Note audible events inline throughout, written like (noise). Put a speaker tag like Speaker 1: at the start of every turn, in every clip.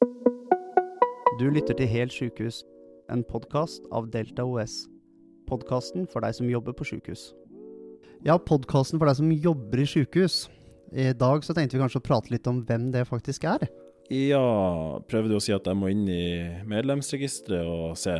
Speaker 1: Du lytter til Helt sykehus, en podkast av Delta OS. Podkasten for deg som jobber på sykehus. Ja, podkasten for deg som jobber i sykehus. I dag så tenkte vi kanskje å prate litt om hvem det faktisk er.
Speaker 2: Ja, prøver du å si at jeg må inn i medlemsregisteret og se?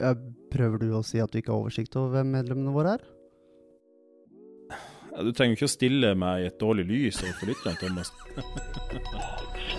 Speaker 1: Ja, Prøver du å si at du ikke har oversikt over hvem medlemmene våre er?
Speaker 2: Ja, Du trenger ikke å stille meg i et dårlig lys overfor lytterne, Thomas. (laughs)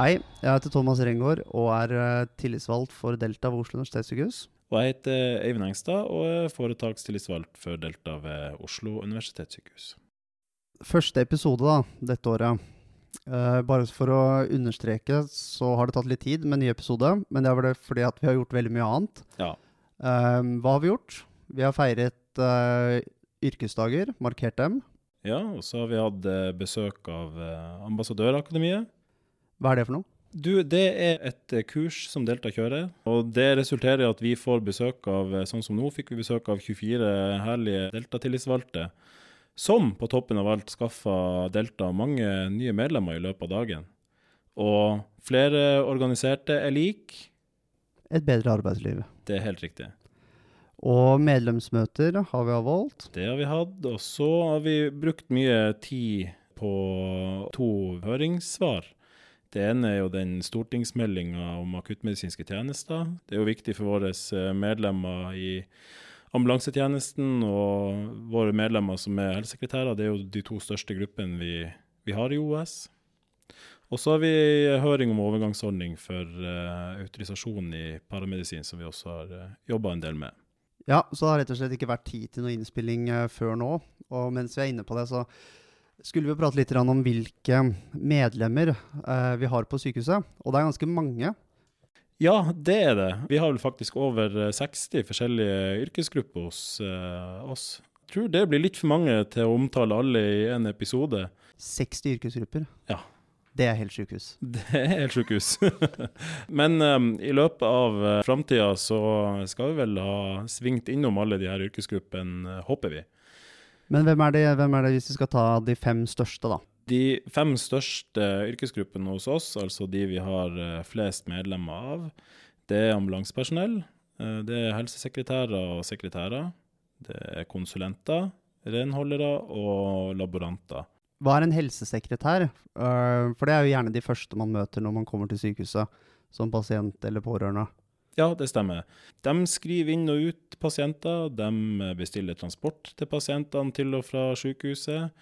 Speaker 1: Hei, jeg heter Thomas Rengård og er eh, tillitsvalgt for Delta ved Oslo universitetssykehus.
Speaker 2: Og jeg heter Eivind Engstad og er foretakstillitsvalgt for Delta ved Oslo universitetssykehus.
Speaker 1: Første episode da, dette året. Eh, bare for å understreke, så har det tatt litt tid med ny episode. Men det er vel fordi at vi har gjort veldig mye annet.
Speaker 2: Ja.
Speaker 1: Eh, hva har vi gjort? Vi har feiret uh, yrkesdager, markert dem.
Speaker 2: ja, og så har vi hatt besøk av Ambassadørakademiet.
Speaker 1: Hva er det for noe?
Speaker 2: Du, det er et kurs som Delta kjører, og det resulterer i at vi får besøk av, sånn som nå fikk vi besøk av 24 herlige Delta-tillitsvalgte, som på toppen av alt skaffa Delta mange nye medlemmer i løpet av dagen. Og flere organiserte er lik.
Speaker 1: Et bedre arbeidsliv.
Speaker 2: Det er helt riktig.
Speaker 1: Og medlemsmøter har vi avholdt.
Speaker 2: Det har vi hatt, og så har vi brukt mye tid på to høringssvar. Det ene er jo den stortingsmeldinga om akuttmedisinske tjenester. Det er jo viktig for våre eh, medlemmer i ambulansetjenesten og våre medlemmer som er helsesekretærer. Det er jo de to største gruppene vi, vi har i OS. Og så har vi høring om overgangsordning for uh, autorisasjon i paramedisin, som vi også har uh, jobba en del med.
Speaker 1: Ja, så det har rett og slett ikke vært tid til noe innspilling uh, før nå. Og mens vi er inne på det, så skulle vi prate litt om hvilke medlemmer uh, vi har på sykehuset. Og det er ganske mange.
Speaker 2: Ja, det er det. Vi har vel faktisk over eh, 60 forskjellige yrkesgrupper hos eh, oss. Jeg tror det blir litt for mange til å omtale alle i en episode.
Speaker 1: 60 yrkesgrupper.
Speaker 2: Ja.
Speaker 1: Det er helt sykehus. (laughs)
Speaker 2: Det er helt sjukehus. (laughs) Men um, i løpet av uh, framtida så skal vi vel ha svingt innom alle de her yrkesgruppene, uh, håper vi.
Speaker 1: Men hvem er, det, hvem er det hvis vi skal ta de fem største, da?
Speaker 2: De fem største yrkesgruppene hos oss, altså de vi har uh, flest medlemmer av, det er ambulansepersonell, uh, det er helsesekretærer og sekretærer, det er konsulenter, renholdere og laboranter.
Speaker 1: Hva er en helsesekretær? Eh, for det er jo gjerne de første man møter når man kommer til sykehuset, som pasient eller pårørende.
Speaker 2: Ja, det stemmer. De skriver inn og ut pasienter, de bestiller transport til pasientene til og fra sykehuset.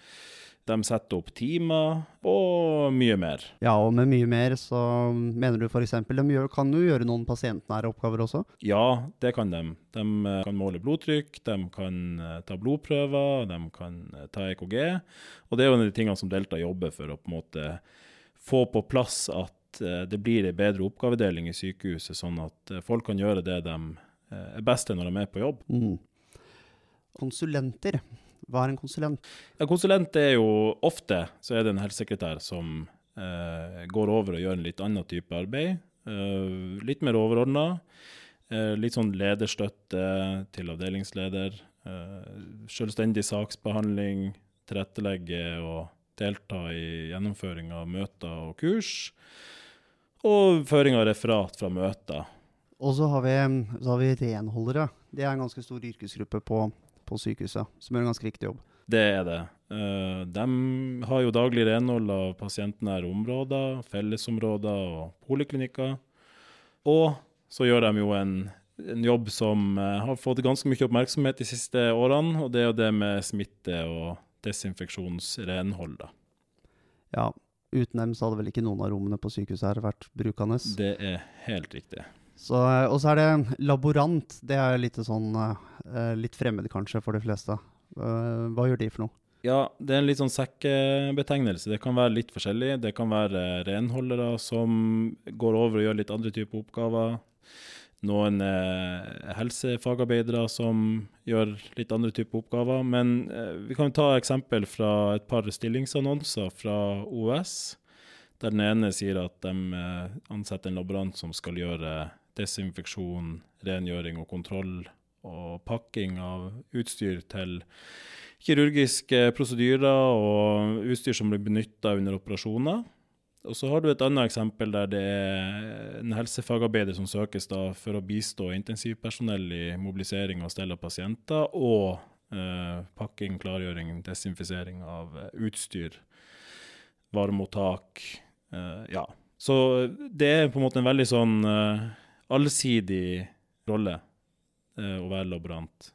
Speaker 2: De setter opp timer, og mye mer.
Speaker 1: Ja, og med mye mer så mener du f.eks. de gjør, kan jo gjøre noen pasientnære oppgaver også?
Speaker 2: Ja, det kan de. De eh, kan måle blodtrykk, de kan eh, ta blodprøver, de kan eh, ta EKG. Og det er jo en av de tingene som Delta jobber for å på en måte få på plass at det blir en bedre oppgavedeling i sykehuset, sånn at folk kan gjøre det de er best til når de er på jobb.
Speaker 1: Mm. Konsulenter. Hva er en konsulent?
Speaker 2: Ja, konsulent er jo ofte så er det en helsesekretær som eh, går over og gjør en litt annen type arbeid. Eh, litt mer overordna. Eh, litt sånn lederstøtte til avdelingsleder. Eh, selvstendig saksbehandling. Tilrettelegge og delta i gjennomføring av møter og kurs. Og føring av referat fra møter.
Speaker 1: Og så har, vi, så har vi renholdere. Det er en ganske stor yrkesgruppe på, på sykehuset, som gjør en ganske riktig jobb.
Speaker 2: Det er det. Uh, de har jo daglig renhold av pasientnære områder, fellesområder og poliklinikker. Og så gjør de jo en, en jobb som uh, har fått ganske mye oppmerksomhet de siste årene, og det er jo det med smitte og desinfeksjonsrenhold. da.
Speaker 1: Ja, uten dem så hadde vel ikke noen av rommene på sykehuset her vært brukende.
Speaker 2: Det er helt riktig.
Speaker 1: Så, og så er det laborant. Det er litt sånn uh, litt fremmed kanskje for de fleste. Uh, hva gjør de for noe?
Speaker 2: Ja, det er en litt sånn sekkebetegnelse. Det kan være litt forskjellig. Det kan være renholdere som går over og gjør litt andre typer oppgaver. Noen eh, helsefagarbeidere som gjør litt andre typer oppgaver. Men eh, vi kan ta eksempel fra et par stillingsannonser fra OS. Der den ene sier at de eh, ansetter en laborant som skal gjøre desinfeksjon, rengjøring og kontroll, og pakking av utstyr til kirurgiske prosedyrer og utstyr som blir benytta under operasjoner. Og så har du et annet eksempel der det er en helsefagarbeider som søkes for å bistå intensivpersonell i mobilisering og stell av pasienter, og eh, pakking, klargjøring, desinfisering av utstyr, varemottak. Eh, ja. Så det er på en måte en veldig sånn eh, allsidig rolle eh, å være laborant.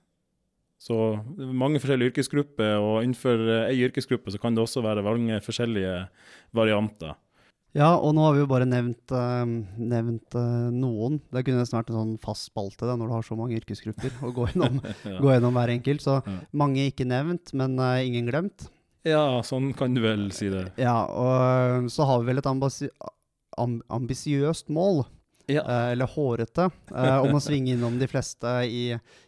Speaker 2: Så mange forskjellige yrkesgrupper, og innenfor ei yrkesgruppe så kan det også være mange forskjellige varianter.
Speaker 1: Ja, og nå har vi jo bare nevnt, eh, nevnt eh, noen. Det kunne nesten vært en sånn fast spalte når du har så mange yrkesgrupper, å gå gjennom,
Speaker 2: Ja. (laughs) (laughs)
Speaker 1: gå gjennom hver enkelt. Så
Speaker 2: Ja.
Speaker 1: mange ikke nevnt, men eh, ingen glemt.
Speaker 2: ja, sånn kan du vel si det.
Speaker 1: Ja, og eh, så har vi vel et ambisiøst mål,
Speaker 2: Ja.
Speaker 1: eh, eller hårete, eh, om å (laughs) svinge innom de fleste i,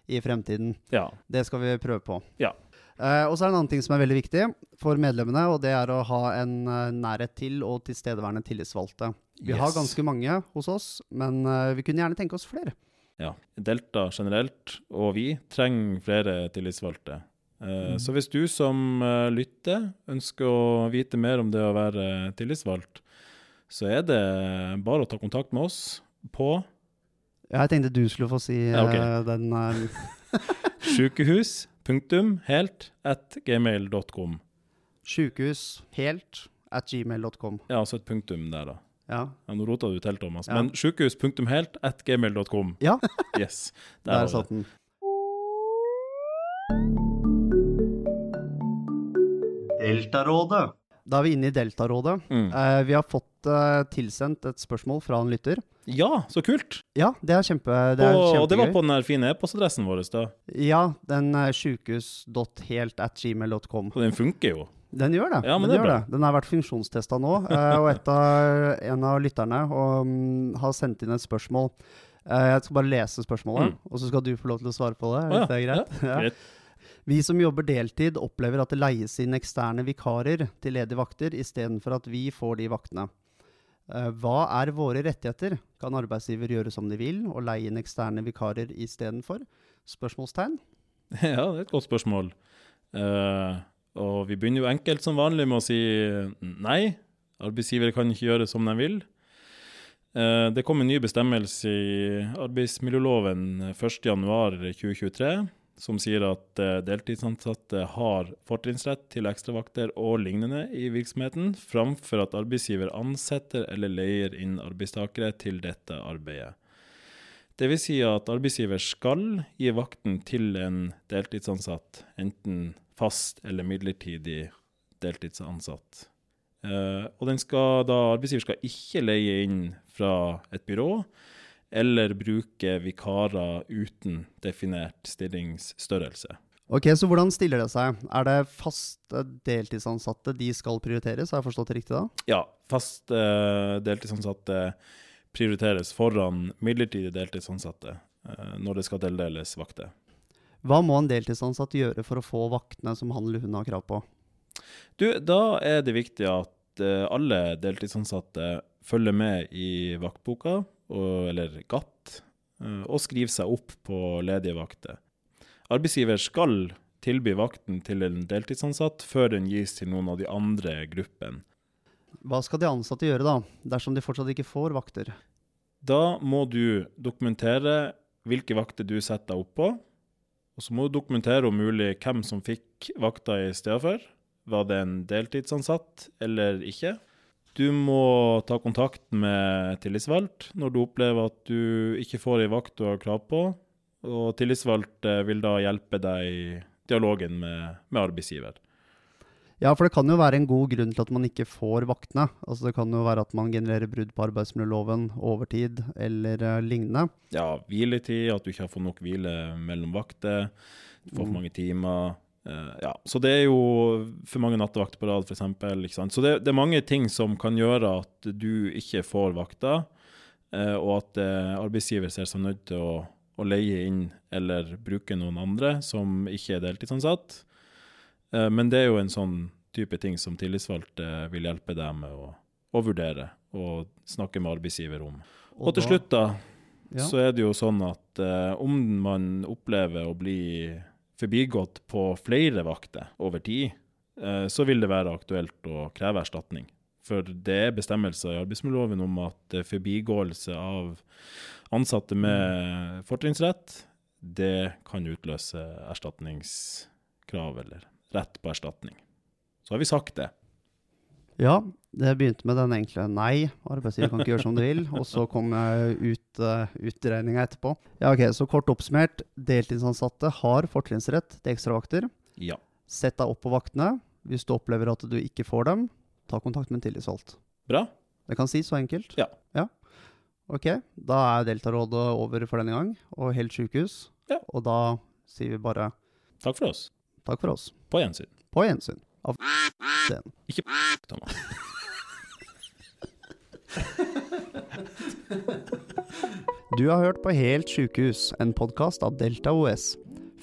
Speaker 1: i fremtiden.
Speaker 2: ja.
Speaker 1: Det skal vi prøve på.
Speaker 2: Ja.
Speaker 1: Eh, og så er det en annen ting som er veldig viktig for medlemmene, og det er å ha en nærhet til og tilstedeværende tillitsvalgte. Vi har ganske mange hos oss, men vi kunne gjerne tenke oss flere.
Speaker 2: ja. Delta generelt, og vi, trenger flere tillitsvalgte. Mm. Så hvis du som lytter ønsker å vite mer om det å være tillitsvalgt, så er det bare å ta kontakt med oss på
Speaker 1: Ja, Jeg tenkte du skulle få si
Speaker 2: Ja, ok.
Speaker 1: uh, den (laughs) punktum,
Speaker 2: helt, at gmail.com.
Speaker 1: sjukehus helt at gmail.com.
Speaker 2: Ja, altså et punktum der, da.
Speaker 1: Ja.
Speaker 2: Ja, nå rota du til, Thomas.
Speaker 1: Ja.
Speaker 2: Men sjukehus.helt at gmail.com.
Speaker 1: ja, (laughs)
Speaker 2: Yes.
Speaker 1: der
Speaker 2: der
Speaker 1: satt den. Deltarådet. Da er vi inne i Deltarådet.
Speaker 2: Mm.
Speaker 1: Uh, vi har fått uh, tilsendt et spørsmål fra en lytter.
Speaker 2: Ja, så kult!
Speaker 1: Ja, det er, kjempe, det er
Speaker 2: og, det var på den der fine e-postadressen vår, da.
Speaker 1: Ja, den sjukehus.helt.gmail.com. sjukehus.helt
Speaker 2: Og den funker jo.
Speaker 1: Den gjør det.
Speaker 2: Ja, men
Speaker 1: den
Speaker 2: det
Speaker 1: gjør det. Den har vært funksjonstesta nå, eh, og et av, en av lytterne og, mm, har sendt inn et spørsmål. Eh, jeg skal bare lese spørsmålet, og så skal du få lov til å svare på det.
Speaker 2: Ah,
Speaker 1: hvis det er greit.
Speaker 2: Ja,
Speaker 1: Ja.
Speaker 2: greit.
Speaker 1: Vi som jobber deltid, opplever at det leies inn eksterne vikarer til ledige vakter, istedenfor at vi får de vaktene. Eh, Hva er våre rettigheter? Kan arbeidsgiver gjøre som de vil, og leie inn eksterne vikarer istedenfor? Spørsmålstegn. (laughs)
Speaker 2: Ja, det er et godt spørsmål. Uh, og vi begynner jo enkelt som vanlig med å si nei. Arbeidsgiver kan ikke gjøre som de vil. Uh, det kom en ny bestemmelse i arbeidsmiljøloven 1.1.2023 som sier at eh, deltidsansatte har fortrinnsrett til ekstravakter og lignende i virksomheten, framfor at arbeidsgiver ansetter eller leier inn arbeidstakere til dette arbeidet. Det vil si at arbeidsgiver skal gi vakten til en deltidsansatt, enten fast eller midlertidig deltidsansatt. Eh, og skal da, arbeidsgiver skal ikke leie inn fra et byrå eller bruke vikarer uten definert stillingsstørrelse.
Speaker 1: Ok, Så hvordan stiller det seg? Er det faste deltidsansatte de skal prioriteres? Har jeg forstått det riktig da?
Speaker 2: Ja, fast uh, deltidsansatte prioriteres foran midlertidig deltidsansatte uh, når det skal tildeles vakter.
Speaker 1: Hva må en deltidsansatt gjøre for å få vaktene som han eller hun har krav på?
Speaker 2: Du, da er det viktig at uh, alle deltidsansatte følger med i vaktboka, og, eller GATT, eh, og skriver seg opp på ledige vakter. Arbeidsgiver skal tilby vakten til en deltidsansatt før den gis til noen av de andre gruppene.
Speaker 1: Hva skal de ansatte gjøre da, dersom de fortsatt ikke får vakter?
Speaker 2: Da må du dokumentere hvilke vakter du setter deg opp på. Og så må du dokumentere om mulig hvem som fikk vakta i stedet for. Var det en deltidsansatt eller ikke? Du må ta kontakt med tillitsvalgt når du opplever at du ikke får ei vakt du har krav på. Og tillitsvalgt eh, vil da hjelpe deg i dialogen med, med arbeidsgiver.
Speaker 1: Ja, for det kan jo være en god grunn til at man ikke får vaktene. Altså Det kan jo være at man genererer brudd på arbeidsmiljøloven, overtid eller uh, lignende.
Speaker 2: Ja, hviletid, at du ikke har fått nok hvile mellom vakter, du får for
Speaker 1: Mm.
Speaker 2: mange timer. Eh, ja, Så det er jo for mange nattevakter på rad, f.eks. Så det, det er mange ting som kan gjøre at du ikke får vakter, eh, og at eh, arbeidsgiver ser seg nødt til å, å leie inn eller bruke noen andre som ikke er deltidsansatt. Men det er jo en sånn type ting som tillitsvalgte vil hjelpe deg med å, å vurdere og snakke med arbeidsgiver om. Og til slutt, da,
Speaker 1: Ja.
Speaker 2: så er det jo sånn at om man opplever å bli forbigått på flere vakter over tid, eh, så vil det være aktuelt å kreve erstatning. For det er bestemmelser i arbeidsmiljøloven om at eh, forbigåelse av ansatte med fortrinnsrett, det kan utløse erstatningskrav eller rett på erstatning. Så har vi sagt det.
Speaker 1: Ja, det begynte med den enkle nei, arbeidsgiver kan ikke gjøre som du vil, og så kom ut uh, utregninga etterpå. Ja, ok, Så kort oppsummert, deltidsansatte har fortrinnsrett til ekstravakter.
Speaker 2: Ja.
Speaker 1: Sett deg opp på vaktene. Hvis du opplever at du ikke får dem, ta kontakt med en tillitsvalgt.
Speaker 2: Bra.
Speaker 1: Det kan sies så enkelt.
Speaker 2: Ja.
Speaker 1: ja. Ok, da er Deltarådet over for denne gang, og helt sjukehus.
Speaker 2: Ja.
Speaker 1: Og da sier vi bare
Speaker 2: Takk for oss.
Speaker 1: takk for oss.
Speaker 2: På gjensyn.
Speaker 1: På gjensyn. Av den.
Speaker 2: Ikke Thomas.
Speaker 1: Du har hørt på Helt sjukehus, en podkast av Delta OS.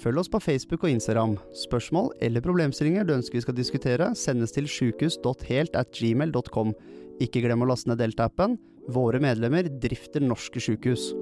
Speaker 1: Følg oss på Facebook og Instagram. Spørsmål eller problemstillinger du ønsker vi skal diskutere, sendes til sjukehus.helt.gmail.com. Ikke glem å laste ned Delta-appen. Våre medlemmer drifter norske sjukehus.